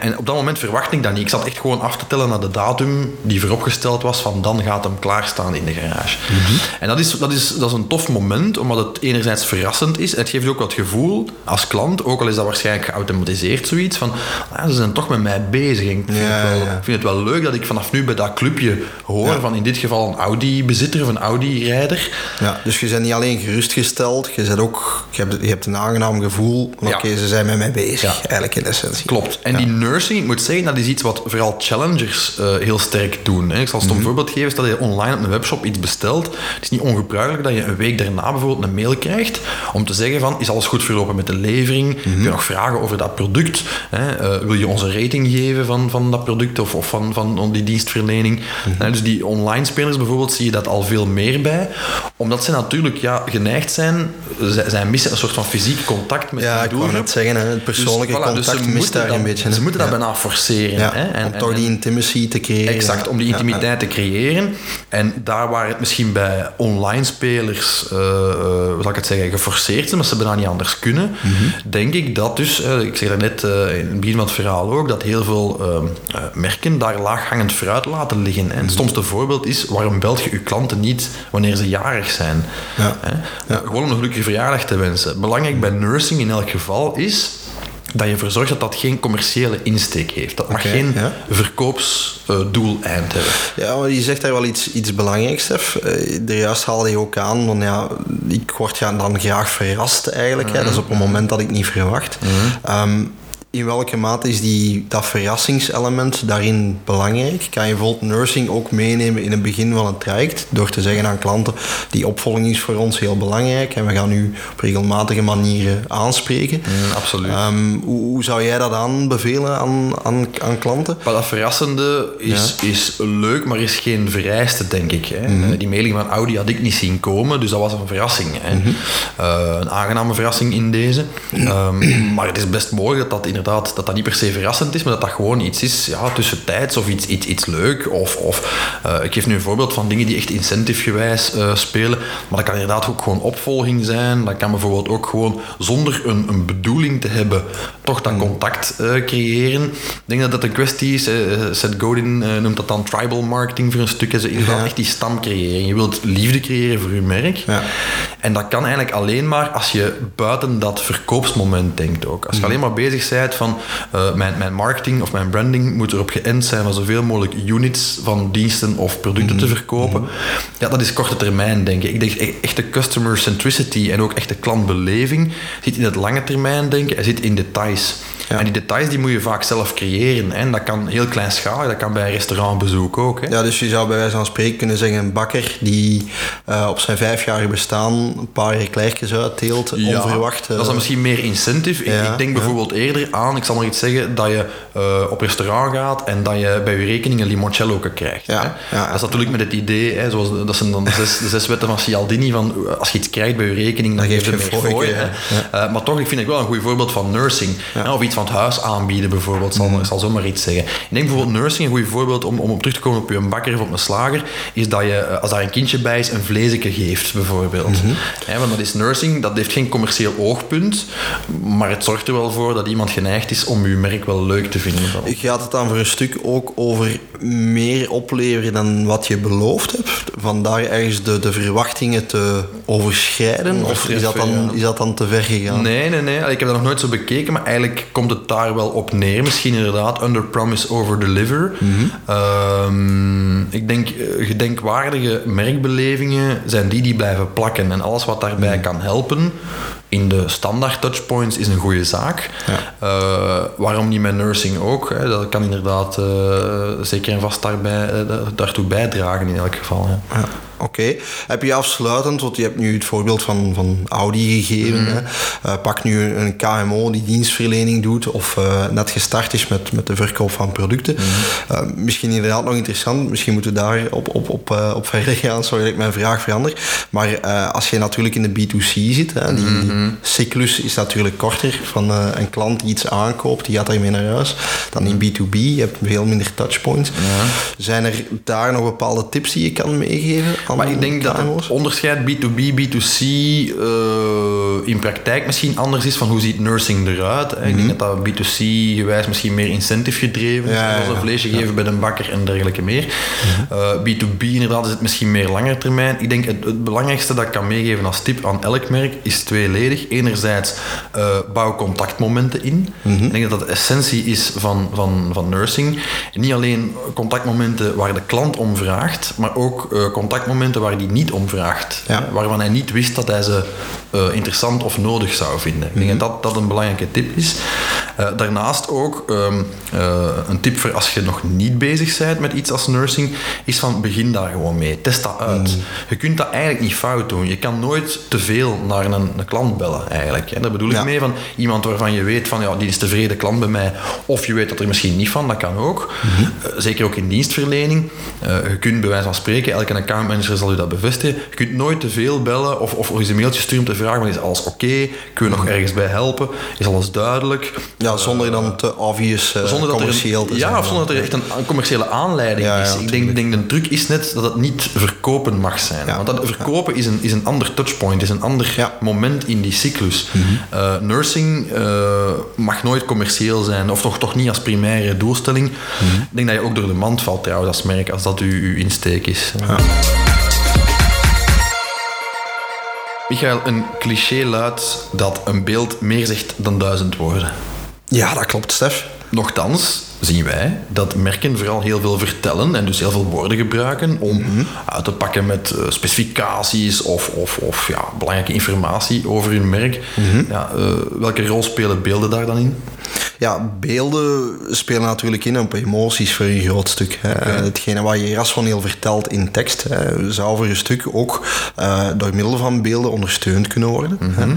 En op dat moment verwacht ik dat niet. Ik zat echt gewoon af te tellen naar de datum die vooropgesteld was van dan gaat hem klaarstaan in de garage. Mhm. En dat is, dat, is, dat is een tof moment, omdat het enerzijds verrassend is. Het geeft je ook wat gevoel als klant, ook al is dat waarschijnlijk geautomatiseerd zoiets, van ah, ze zijn toch met mij bezig. ik vind, het wel, vind, het wel, leuk dat ik vanaf nu bij dat clubje hoor van in dit geval een Audi-bezitter of een Audi-rijder. Ja, dus je bent niet alleen gerustgesteld. Je, zet ook, je, hebt, je hebt een aangenaam gevoel. Oké, ze zijn met mij bezig, eigenlijk in essentie. Klopt. En die nursing, ik moet zeggen, dat is iets wat vooral challengers uh, heel sterk doen. Hè. Ik zal een mm voorbeeld geven. Stel dat je online op een webshop iets bestelt. Het is niet ongebruikelijk dat je een week daarna bijvoorbeeld een mail krijgt om te zeggen van, is alles goed verlopen met de levering? Mm Kun je nog vragen over dat product? Hè? Uh, wil je onze rating geven van, van dat product of, of van, van die dienstverlening? Mhm. dus die online spelers bijvoorbeeld zie je dat al veel meer bij. Omdat ze natuurlijk ja, geneigd zijn, zij missen een soort van fysiek contact met ja, de doelgroep. Ja, ik zeggen, hè, het persoonlijke dus, contact dus mist daar een beetje. Ze moeten dat bijna forceren. Ja, hè, en, om toch die intimacy te creëren. Exact, om die intimiteit te creëren. En daar waar het misschien bij online spelers, uh, uh, zal ik het zeggen, geforceerd is, maar ze bijna niet anders kunnen, mm -hmm. denk ik dat dus, uh, ik zeg dat net in het begin van het verhaal ook, dat heel veel merken daar laaghangend fruit laten liggen. En het mm -hmm. stomste voorbeeld is, waarom belt je je klanten niet wanneer ze jarig zijn? Ja. Ja. Gewoon om een gelukkige verjaardag te wensen. Belangrijk bij nursing in elk geval is dat je ervoor zorgt dat dat geen commerciële insteek heeft. Dat mag geen ja. verkoopsdoeleind hebben. Ja, maar je zegt daar wel iets, iets belangrijks, Stef. Uh, juist haalde je ook aan, van ja, ik word dan graag verrast eigenlijk. Mm -hmm. hè. Dat is op een moment dat ik niet verwacht. Mm -hmm. um, in welke mate is die, dat verrassingselement daarin belangrijk? Kan je bijvoorbeeld nursing ook meenemen in het begin van het traject? Door te zeggen aan klanten, die opvolging is voor ons heel belangrijk en we gaan u op regelmatige manieren aanspreken. Mm, absoluut. Um, hoe, hoe, zou jij dat aanbevelen aan, aan, aan klanten? Maar dat verrassende is, is leuk, maar is geen vereiste, denk ik. Hè. Mm -hmm. Die mailing van Audi had ik niet zien komen, dus dat was een verrassing. Hè. Mm -hmm. uh, een aangename verrassing in deze. Um, maar het is best mooi dat dat inderdaad dat dat niet per se verrassend is, maar dat dat gewoon iets is ja, tussentijds of iets, iets, iets leuk. Of, of uh, ik geef nu een voorbeeld van dingen die echt incentive-gewijs uh, spelen, maar dat kan inderdaad ook gewoon opvolging zijn. Dat kan bijvoorbeeld ook gewoon zonder een, een bedoeling te hebben, toch dat contact uh, creëren. Ik denk dat dat een kwestie is. Seth Godin noemt dat dan tribal marketing voor een stuk. Ze inderdaad ja. echt die stam creëren. Je wilt liefde creëren voor je merk. Ja. En dat kan eigenlijk alleen maar als je buiten dat verkoopsmoment denkt ook. Als je alleen maar bezig bent van uh, mijn, mijn marketing of mijn branding moet erop geënt zijn van zoveel mogelijk units van diensten of producten te mhm. verkopen. Mhm. Ja, dat is korte termijn, denk ik. Ik denk e-, echte customer centricity en ook echte klantbeleving zit in het lange termijn denken en zit in details. En die details die moet je vaak zelf creëren. Hè. En dat kan heel kleinschalig, dat kan bij een restaurantbezoek ook. Hè. Ja, dus je zou bij wijze van spreken kunnen zeggen een bakker die uh, op zijn vijfjarige bestaan een paar eclairtjes uitteelt, ja, onverwacht. dat is dan misschien meer incentive. ik, ik, denk bijvoorbeeld eerder aan, ik zal nog iets zeggen, dat je uh, op restaurant gaat en dat je bij je rekening een limoncello krijgt. Ja, dat is natuurlijk met het idee, hè, zoals, dat zijn dan de zes, de zes wetten van Cialdini, van als je iets krijgt bij je rekening, dan, geef je meer voor maar toch, ik vind ik wel een goed voorbeeld van nursing. Hè, of iets van het huis aanbieden bijvoorbeeld, zal, mm. zal zomaar iets zeggen. Ik denk bijvoorbeeld nursing, een goed voorbeeld om, om op terug te komen op je bakker of op een slager, is dat je, als daar een kindje bij is, een vleesje geeft bijvoorbeeld. Mm want dat is nursing, dat heeft geen commercieel oogpunt, maar het zorgt er wel voor dat iemand geneigd is om je merk wel leuk te vinden. Gaat het dan voor een stuk ook over meer opleveren dan wat je beloofd hebt? Vandaar ergens de, de verwachtingen te overschrijden? Of is dat, dan, is dat dan te ver gegaan? Nee, nee, nee. Ik heb dat nog nooit zo bekeken, maar eigenlijk komt het daar wel op neer. Misschien inderdaad under promise, over deliver. Mhm. Ehm, ik denk, eh, gedenkwaardige merkbelevingen zijn die die blijven plakken. En alles wat daarbij mhm. kan helpen, in de standaard touchpoints is een goede zaak. Ja. Uh, waarom niet met nursing ook? Hè? Dat kan inderdaad uh, zeker en vast daarbij, uh, daartoe bijdragen in elk geval. Ja. ja. Oké. Heb je afsluitend, want je hebt nu het voorbeeld van, van Audi gegeven. Mhm. hè? pak nu een KMO die dienstverlening doet of net gestart is met, met de verkoop van producten. Mhm. misschien inderdaad nog interessant, misschien moeten we daar op, op, op, op verder gaan, sorry dat ik mijn vraag verander. Maar als je natuurlijk in de B2C zit, hè, die, mhm. Cyclus is natuurlijk korter. Van uh, een klant die iets aankoopt, die gaat daarmee naar huis. Dan in B2B, je hebt veel minder touchpoints. Ja. Zijn er daar nog bepaalde tips die je kan meegeven? maar ik denk dat het onderscheid B2B, B2C uh, in praktijk misschien anders is van hoe ziet nursing eruit. Ik denk mhm. dat dat B2C gewijs misschien meer incentive gedreven is. Ja, zoals een vleesje geven bij een bakker en dergelijke meer. B2B mhm. eh, inderdaad is het misschien meer langer termijn. Ik denk het, het belangrijkste dat ik kan meegeven als tip aan elk merk is tweeledig. Enerzijds uh, bouw contactmomenten in. Mhm. Ik denk dat dat de essentie is van, van, van nursing. En niet alleen contactmomenten waar de klant om vraagt, maar ook uh, contactmomenten waar hij niet om vraagt. Waarvan hij niet wist dat hij ze uh, interessant of nodig zou vinden. Ik denk mhm. dat dat een belangrijke tip is. daarnaast ook um, een tip voor als je nog niet bezig bent met iets als nursing, is van begin daar gewoon mee. Test dat uit. Mhm. Je kunt dat eigenlijk niet fout doen. Je kan nooit te veel naar een, een klant bellen eigenlijk. En daar bedoel ik mee van iemand waarvan je weet van ja, die is tevreden klant bij mij. Of je weet dat er misschien niet van, dat kan ook. Mhm. Eh, zeker ook in dienstverlening. Uh, je kunt bij wijze van spreken, elke accountmanager zal u dat bevestigen. Je kunt nooit te veel bellen of, of eens een mailtje sturen om te vragen: is alles oké? Kun je nog mhm. ergens bij helpen? Is alles duidelijk? Ja, zonder dan te obvious uh, zonder commercieel te ja, zijn. Ja, of zonder dat er echt een, commerciële aanleiding is. ik denk, denk de truc is net dat het niet verkopen mag zijn. Want dat verkopen is, een, is een ander touchpoint, is een ander moment in die cyclus. uh, nursing uh, mag nooit commercieel zijn, of toch, toch niet als primaire doelstelling. Ik denk dat je ook door de mand valt trouwens als merk, als dat uw, uw insteek is. Ja. Michael, een cliché luidt dat een beeld meer zegt dan duizend woorden. Ja, dat klopt, Stef. Nochtans zien wij dat merken vooral heel veel vertellen en dus heel veel woorden gebruiken om mhm. uit te pakken met eh, specificaties of, of, of ja, belangrijke informatie over hun merk. Mhm. ja, uh, welke rol spelen beelden daar dan in? Ja, beelden spelen natuurlijk in op emoties voor een groot stuk. Hè. Hetgene wat je rationeel vertelt in tekst, hè, zou voor een stuk ook uh, door middel van beelden ondersteund kunnen worden. Mhm.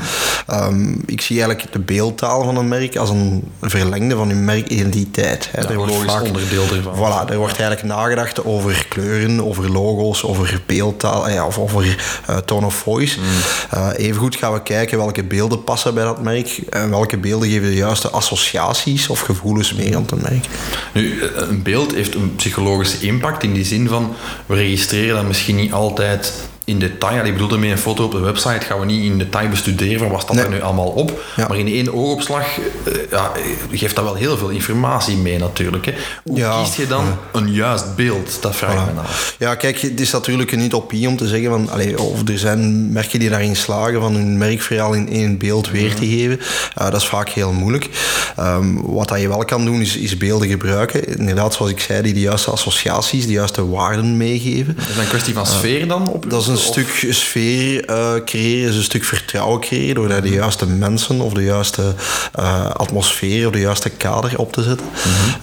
Ehm, ik zie eigenlijk de beeldtaal van een merk als een verlengde van uw merkidentiteit. Hè. Ja, er wordt vaak, onderdeel ervan. Voilà, er wordt eigenlijk nagedacht over kleuren, over logo's, over beeldtaal ja, of over uh, tone of voice. Mm. Uh, evengoed gaan we kijken welke beelden passen bij dat merk en welke beelden geven de juiste associatie of gevoelens mee aan te merk. Nu, een beeld heeft een psychologische impact in die zin van we registreren dat misschien niet altijd in detail, ik bedoel ermee een foto op de website, gaan we niet in detail bestuderen van wat staat er nu allemaal op. Maar in één oogopslag uh, ja, geeft dat wel heel veel informatie mee natuurlijk. Hè. Hoe ja. kies je dan een juist beeld? Dat vraag ik me af. Ja, kijk, het is natuurlijk een utopie om te zeggen van, allez, of er zijn merken die daarin slagen van hun merkverhaal in één beeld weer te geven. Uh, dat is vaak heel moeilijk. Um, wat dat je wel kan doen, is, is beelden gebruiken. Inderdaad, zoals ik zei, die de juiste associaties, de juiste waarden meegeven. Is dat een kwestie van sfeer dan? Op? Dat is een stuk sfeer uh, creëren, is een stuk vertrouwen creëren door daar de juiste mensen of de juiste uh, atmosfeer of de juiste kader op te zetten.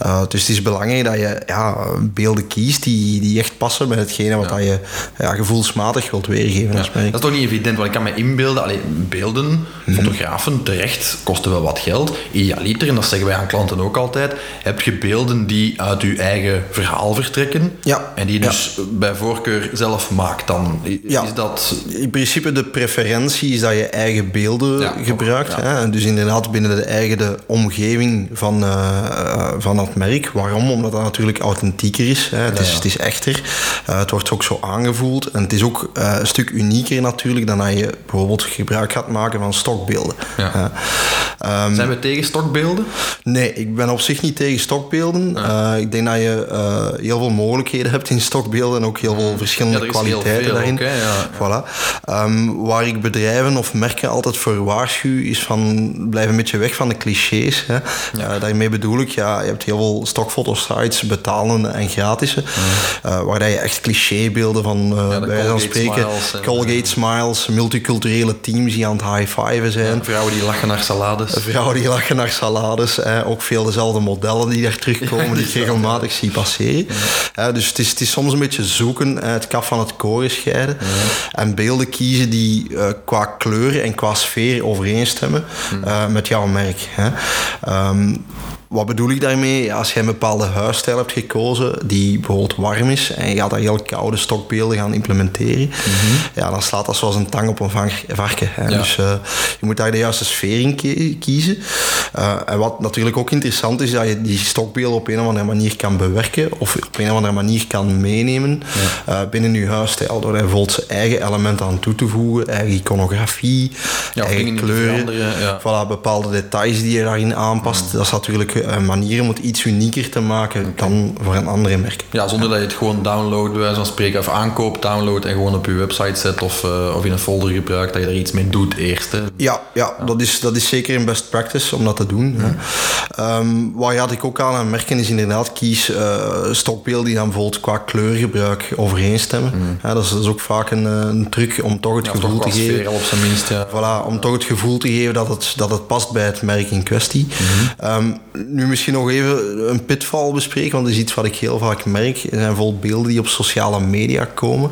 Uh, dus het is belangrijk dat je ja, beelden kiest die, die echt passen met hetgene wat ja. dat je ja, gevoelsmatig wilt weergeven. Dat is toch niet evident, want ik kan me inbeelden, beelden, mhm. fotografen, terecht, kosten wel wat geld. Idealiter, en dat zeggen wij aan klanten ook altijd, heb je beelden die uit je eigen verhaal vertrekken en die dus bij voorkeur zelf maakt dan. Ja. Is dat... In principe de preferentie is dat je eigen beelden ja, gebruikt. Hè? Dus inderdaad binnen de eigen de omgeving van, uh, van dat merk. Waarom? Omdat dat natuurlijk authentieker is. Hè? Het, is het is echter. Uh, het wordt ook zo aangevoeld. En het is ook uh, een stuk unieker natuurlijk dan dat je bijvoorbeeld gebruik gaat maken van stokbeelden. Um, Zijn we tegen stokbeelden? Nee, ik ben op zich niet tegen stokbeelden. ik denk dat je heel veel mogelijkheden hebt in stokbeelden en ook heel veel verschillende kwaliteiten daarin. Ook, ja. Voilà. Um, waar ik bedrijven of merken altijd voor waarschuw is van blijf een beetje weg van de clichés. Hè. Ja. Uh, daarmee bedoel ik, ja, je hebt heel veel stokfotosites, betalende en gratis, uh, waar dat je echt clichébeelden van uh, bij van spreken, smiles, Colgate Smiles, multiculturele teams die aan het high-fiven zijn. Vrouwen die lachen naar salades. Vrouwen die lachen naar salades. Hè. Ook veel dezelfde modellen die daar terugkomen, die ik regelmatig zie passeren. dus het is, het is soms een beetje zoeken, het kaf van het koren scheiden. En beelden kiezen die uh, qua kleur en qua sfeer overeenstemmen uh, met jouw merk. Hè. Um, wat bedoel ik daarmee? Als je een bepaalde huisstijl hebt gekozen die bijvoorbeeld warm is en je gaat daar heel koude stokbeelden gaan implementeren, -hmm. ja, dan slaat dat zoals een tang op een varken. Hè. Ja. Dus uh, je moet daar de juiste sfeer in kiezen. Uh, en wat natuurlijk ook interessant is, dat je die stokbeelden op een of andere manier kan bewerken of op een of andere manier kan meenemen ja. uh, binnen je huisstijl. Door er bijvoorbeeld zijn eigen elementen aan toe te voegen, eigen iconografie, ja, eigen kleuren, ja. voilà, bepaalde details die je daarin aanpast. Mm. Dat is natuurlijk manieren om het iets unieker te maken dan voor een andere merk. Ja, zonder dat je het gewoon downloadt, bij wijze van spreken, of aankoopt, download en gewoon op je website zet of, uh, of in een folder gebruikt, dat je er iets mee doet eerst. Hè. Ja, ja, Dat, is, dat is zeker een best practice om dat te doen. Ja. Um, waar had ik ook aan aan merken is inderdaad kies uh, stokbeelden die dan bijvoorbeeld qua kleurgebruik overeenstemmen. Mm. Ja, dat, is, dat, is, ook vaak een, een truc om toch het ja, gevoel toch te geven. op zijn minst, ja. Voilà, om toch het gevoel te geven dat het, dat het past bij het merk in kwestie. Mm -hmm. um, nu misschien nog even een pitval bespreken, want dat is iets wat ik heel vaak merk. Er zijn vol beelden die op sociale media komen.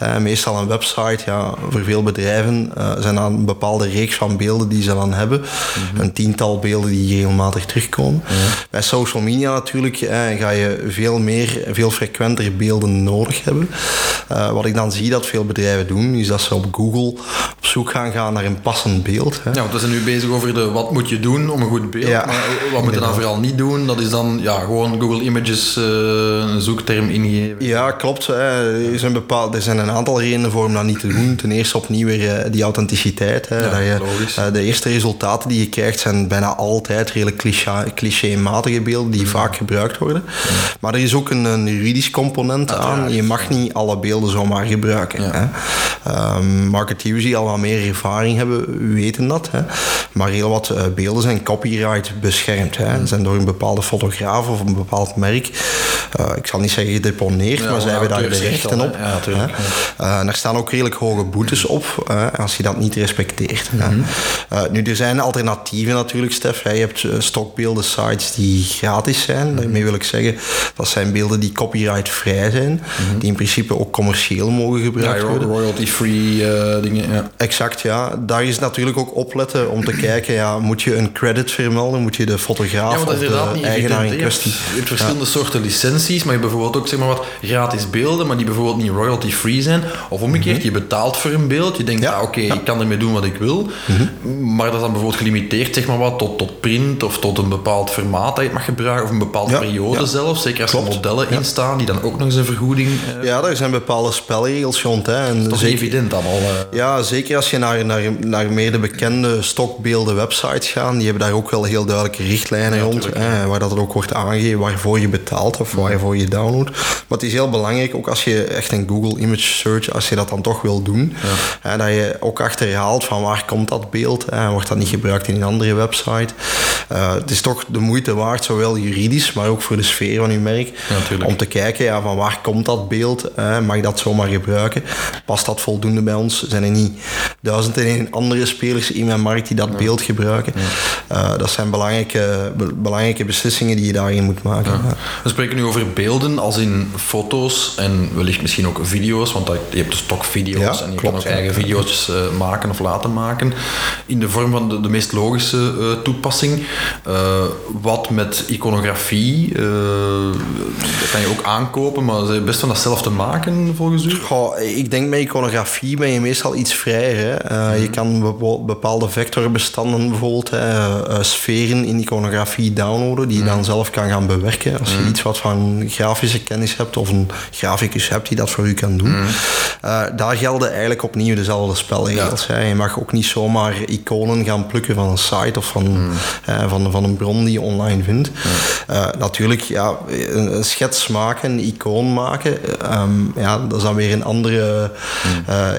Ja. Uh, meestal een website, ja, voor veel bedrijven uh, zijn dan een bepaalde reeks van beelden die ze dan hebben. Mm -hmm. Een tiental beelden die regelmatig terugkomen. Ja. Bij social media natuurlijk uh, ga je veel meer, veel frequenter beelden nodig hebben. wat ik dan zie dat veel bedrijven doen, is dat ze op Google op zoek gaan gaan naar een passend beeld. Hè. Ja, want we zijn nu bezig over de wat moet je doen om een goed beeld. Ja. Maar wat moet je dan vooral niet doen? Dat is dan ja, gewoon Google Images uh, een zoekterm ingeven. Ja, klopt. Hè. Er, zijn bepaald, er zijn een aantal redenen voor om dat niet te doen. Ten eerste opnieuw weer uh, die authenticiteit. Hè, ja, dat je, uh, de eerste resultaten die je krijgt zijn bijna altijd redelijk cliché, clichématige beelden die mm. vaak gebruikt worden. Mm. Maar er is ook een, een juridisch component aan. Je mag niet alle beelden zomaar gebruiken. Hè. Um, marketeers die al wat meer ervaring hebben, weten dat. Hè. Maar heel wat beelden zijn copyright beschermd. Hè. Zijn door een bepaalde fotograaf of een bepaald merk, uh, ik zal niet zeggen gedeponeerd, ja, maar zij hebben daar de rechten op. Ja, tuurlijk, uh, en er staan ook redelijk hoge boetes op als je dat niet respecteert. Mm -hmm. nu, er zijn alternatieven natuurlijk, Stef. Je hebt stokbeelden sites die gratis zijn. Mm -hmm. Daarmee wil ik zeggen, dat zijn beelden die copyright-vrij zijn, mm -hmm. die in principe ook commercieel mogen gebruikt worden. Royalty-free dingen. Ja. Exact, ja. Daar is natuurlijk ook opletten om te kijken, ja, moet je een credit vermelden, moet je de fotograaf ja, eigenaar in kwestie. Je hebt verschillende ja. soorten licenties, maar je hebt bijvoorbeeld ook zeg maar wat gratis beelden, maar die bijvoorbeeld niet royalty-free zijn. Of omgekeerd, mm -hmm. je betaalt voor een beeld, je denkt, ja, ah, oké, okay, ik kan ermee doen wat ik wil, mm -hmm. maar dat is dan bijvoorbeeld gelimiteerd zeg maar wat, tot, tot print of tot een bepaald formaat dat je het mag gebruiken, of een bepaalde periode zelfs, zeker als er modellen in staan die dan ook nog eens een vergoeding... Uh, ja, er zijn bepaalde spelregels rond. Hè, en dat is zeker, evident allemaal. Uh, ja, zeker als je naar, naar, naar meer de bekende stokbeelden websites gaat, die hebben daar ook wel heel duidelijke richtlijnen hè, waar dat ook wordt aangegeven waarvoor je betaalt of waarvoor je downloadt. Maar het is heel belangrijk, ook als je echt een Google Image Search, als je dat dan toch wil doen, dat je ook achterhaalt van waar komt dat beeld, hè, wordt dat niet gebruikt in een andere website. Uh, het is toch de moeite waard, zowel juridisch, maar ook voor de sfeer van je merk, om te kijken ja, van waar komt dat beeld, mag je dat zomaar gebruiken, past dat voldoende bij ons, zijn er niet duizend en één andere spelers in mijn markt die dat beeld gebruiken. Uh, dat zijn belangrijke, belangrijke beslissingen die je daarin moet maken. We spreken nu over beelden als in foto's en wellicht misschien ook video's, want je hebt dus stokvideo's en je kan ook eigen video's uh, maken of laten maken in de vorm van de, de meest logische uh, toepassing. wat met iconografie, dat kan je ook aankopen, maar best van dat zelf te maken volgens u? Goh, ik denk met iconografie ben je meestal iets vrijer. Hè. Je kan bepaalde vectorbestanden bijvoorbeeld, sferen in iconografie downloaden, die je dan zelf kan gaan bewerken. Als je mm. iets wat van grafische kennis hebt of een graficus hebt die dat voor u kan doen. Mm. Uh, daar gelden eigenlijk opnieuw dezelfde spelregels. Ja. Je mag ook niet zomaar iconen gaan plukken van een site of van, mm. uh, van, van een bron die je online vindt. Uh, natuurlijk, ja, een, schets maken, een icoon maken, um, ja, dat is dan weer een andere,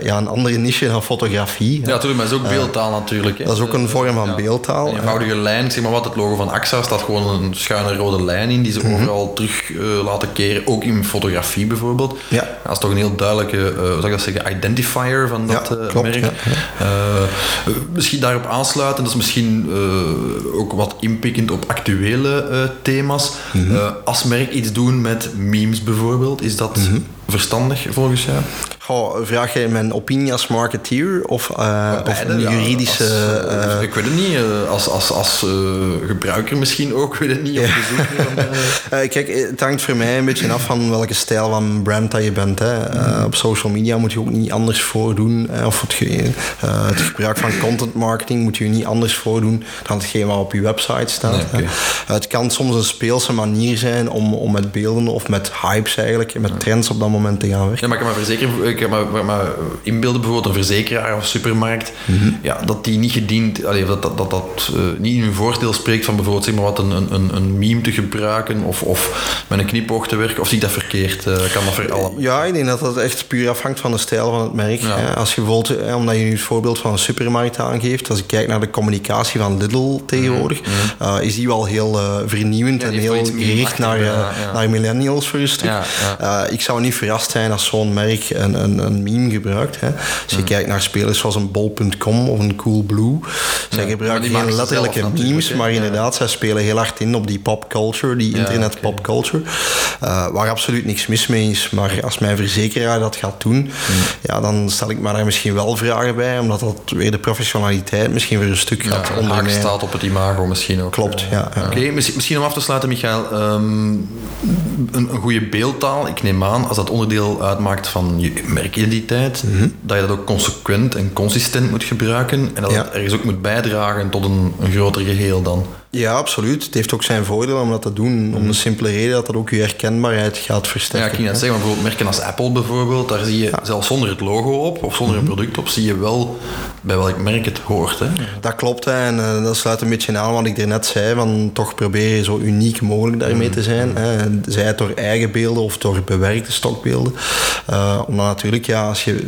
ja, een andere niche dan fotografie. Ja, natuurlijk, maar dat is ook beeldtaal natuurlijk. Hè. Dat is ook een vorm van beeldtaal. Een eenvoudige lijn, zeg maar wat, het logo van AXA staat gewoon een schuine rode lijn in die ze mhm. overal terug uh, laten keren, ook in fotografie bijvoorbeeld. Ja. Dat is toch een heel duidelijke, uh, hoe zou ik dat zeggen, identifier van dat ja, klopt, merk. Ja, misschien daarop aansluiten, dat is misschien ook wat inpikkend op actuele thema's. Mm als merk iets doen met memes bijvoorbeeld, is dat mhm verstandig volgens jou? Goh, vraag je mijn opinie als marketeer of, uh, of een juridische... als, uh, ik weet het niet, als, als, als uh, gebruiker misschien ook, ik weet het niet. Kijk, het hangt voor mij een beetje af van welke stijl van brand dat je bent. Hè. Mm. op social media moet je ook niet anders voordoen. of het, het, gebruik van content marketing moet je niet anders voordoen dan hetgeen wat op je website staat. Nee, het kan soms een speelse manier zijn om, om met beelden of met hypes eigenlijk, met trends op dat moment te gaan werken. Ja, maar ik kan me, verzekeren, ik kan me, maar inbeelden bijvoorbeeld een verzekeraar of supermarkt, mhm. ja, dat die niet gediend, allee, dat dat, dat, dat uh, niet in hun voordeel spreekt van bijvoorbeeld zeg maar wat een, een, een meme te gebruiken of, of met een knipoog te werken, of zie ik dat verkeerd? Uh, kan dat voor allemaal? Ja, ik denk dat dat echt puur afhangt van de stijl van het merk. Ja. Als je bijvoorbeeld, eh, omdat je nu het voorbeeld van een supermarkt aangeeft, als ik kijk naar de communicatie van Lidl tegenwoordig, mm uh, is die wel heel vernieuwend en heel gericht naar, naar millennials voor een stuk. ik zou niet verrast zijn als zo'n merk een, een, een meme gebruikt. Hè. Als je hmm. kijkt naar spelers zoals een bol.com of een Coolblue, zij gebruiken geen letterlijke memes, maar inderdaad, zij spelen heel hard in op die popculture, die internet popculture, uh, waar absoluut niks mis mee is. Maar als mijn verzekeraar dat gaat doen, hmm. ja, dan stel ik me daar misschien wel vragen bij, omdat dat weer de professionaliteit misschien weer een stuk gaat ja, ondermijnen. staat op het imago misschien ook. Klopt, ja. Oké, misschien om af te sluiten, Michael, um, een, een goede beeldtaal. Ik neem aan, als dat onderdeel uitmaakt van je merkidentiteit, mhm. dat je dat ook consequent en consistent moet gebruiken en dat het ergens ook moet bijdragen tot een, een groter geheel dan. Ja, absoluut. Het heeft ook zijn voordeel om dat te doen. Om de mhm. simpele reden dat dat ook je herkenbaarheid gaat versterken. Ja, ik ging net zeggen, bijvoorbeeld merken als Apple bijvoorbeeld, daar zie je zelfs zonder het logo op of zonder een mhm. product op, zie je wel bij welk merk het hoort. Hè? Dat klopt hè. en uh, dat sluit een beetje aan wat ik er net zei, van toch probeer je zo uniek mogelijk daarmee te zijn. Mhm. Hè. Zij het door eigen beelden of door bewerkte stokbeelden. Uh, omdat natuurlijk, ja, als je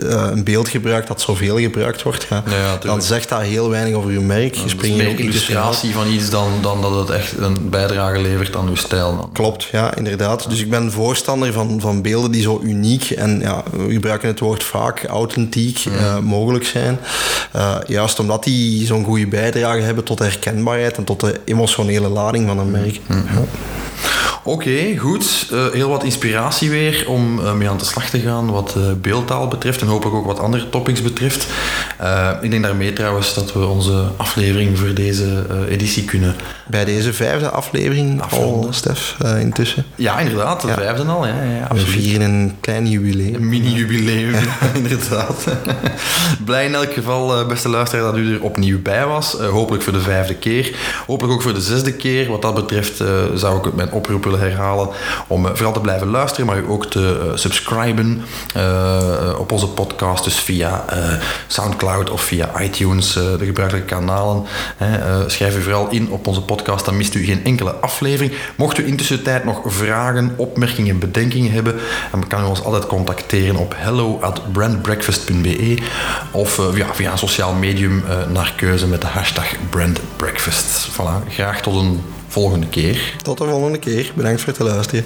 een beeld gebruikt dat zoveel gebruikt wordt, ja, dan zegt dat heel weinig over je merk. Je springt meer illustratie van iets dan, dan dat het echt een bijdrage levert aan uw stijl. Dan. Klopt, ja, inderdaad. Dus ik ben voorstander van, van beelden die zo uniek en ja, we gebruiken het woord vaak authentiek uh, mogelijk zijn. Uh, juist omdat die zo'n goede bijdrage hebben tot herkenbaarheid en tot de emotionele lading van een merk. Mm -hmm. ja. Oké, goed. Uh, heel wat inspiratie weer om uh, mee aan de slag te gaan wat uh, beeldtaal betreft en hopelijk ook wat andere topics betreft. ik denk daarmee trouwens dat we onze aflevering voor deze editie kunnen... Bij deze vijfde aflevering al, Stef, intussen. Ja, inderdaad. De vijfde al. Ja, ja, we vieren een klein jubileum. Een mini-jubileum, inderdaad. Blij in elk geval, beste luisteraar, dat u er opnieuw bij was. hopelijk voor de vijfde keer. Hopelijk ook voor de zesde keer. Wat dat betreft zou ik mijn oproep herhalen om vooral te blijven luisteren, maar u ook te subscriben op onze podcast. Dus via Soundcloud of via iTunes, de gebruikelijke kanalen. schrijf u vooral in op onze podcast, dan mist u geen enkele aflevering. Mocht u intussen tijd nog vragen, opmerkingen, bedenkingen hebben, dan kan u ons altijd contacteren op hello at brandbreakfast.be of ja, via een sociaal medium naar keuze met de hashtag brandbreakfast. Voilà, graag tot een volgende keer. Tot de volgende keer. Bedankt voor het luisteren.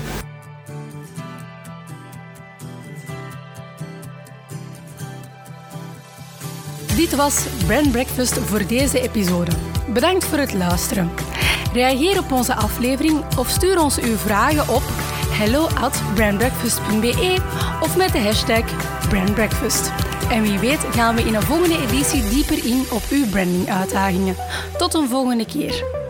Dit was Brand Breakfast voor deze episode. Bedankt voor het luisteren. Reageer op onze aflevering of stuur ons uw vragen op hello at brandbreakfast.be of met de hashtag brandbreakfast. En wie weet gaan we in een volgende editie dieper in op uw branding uitdagingen. Tot een volgende keer.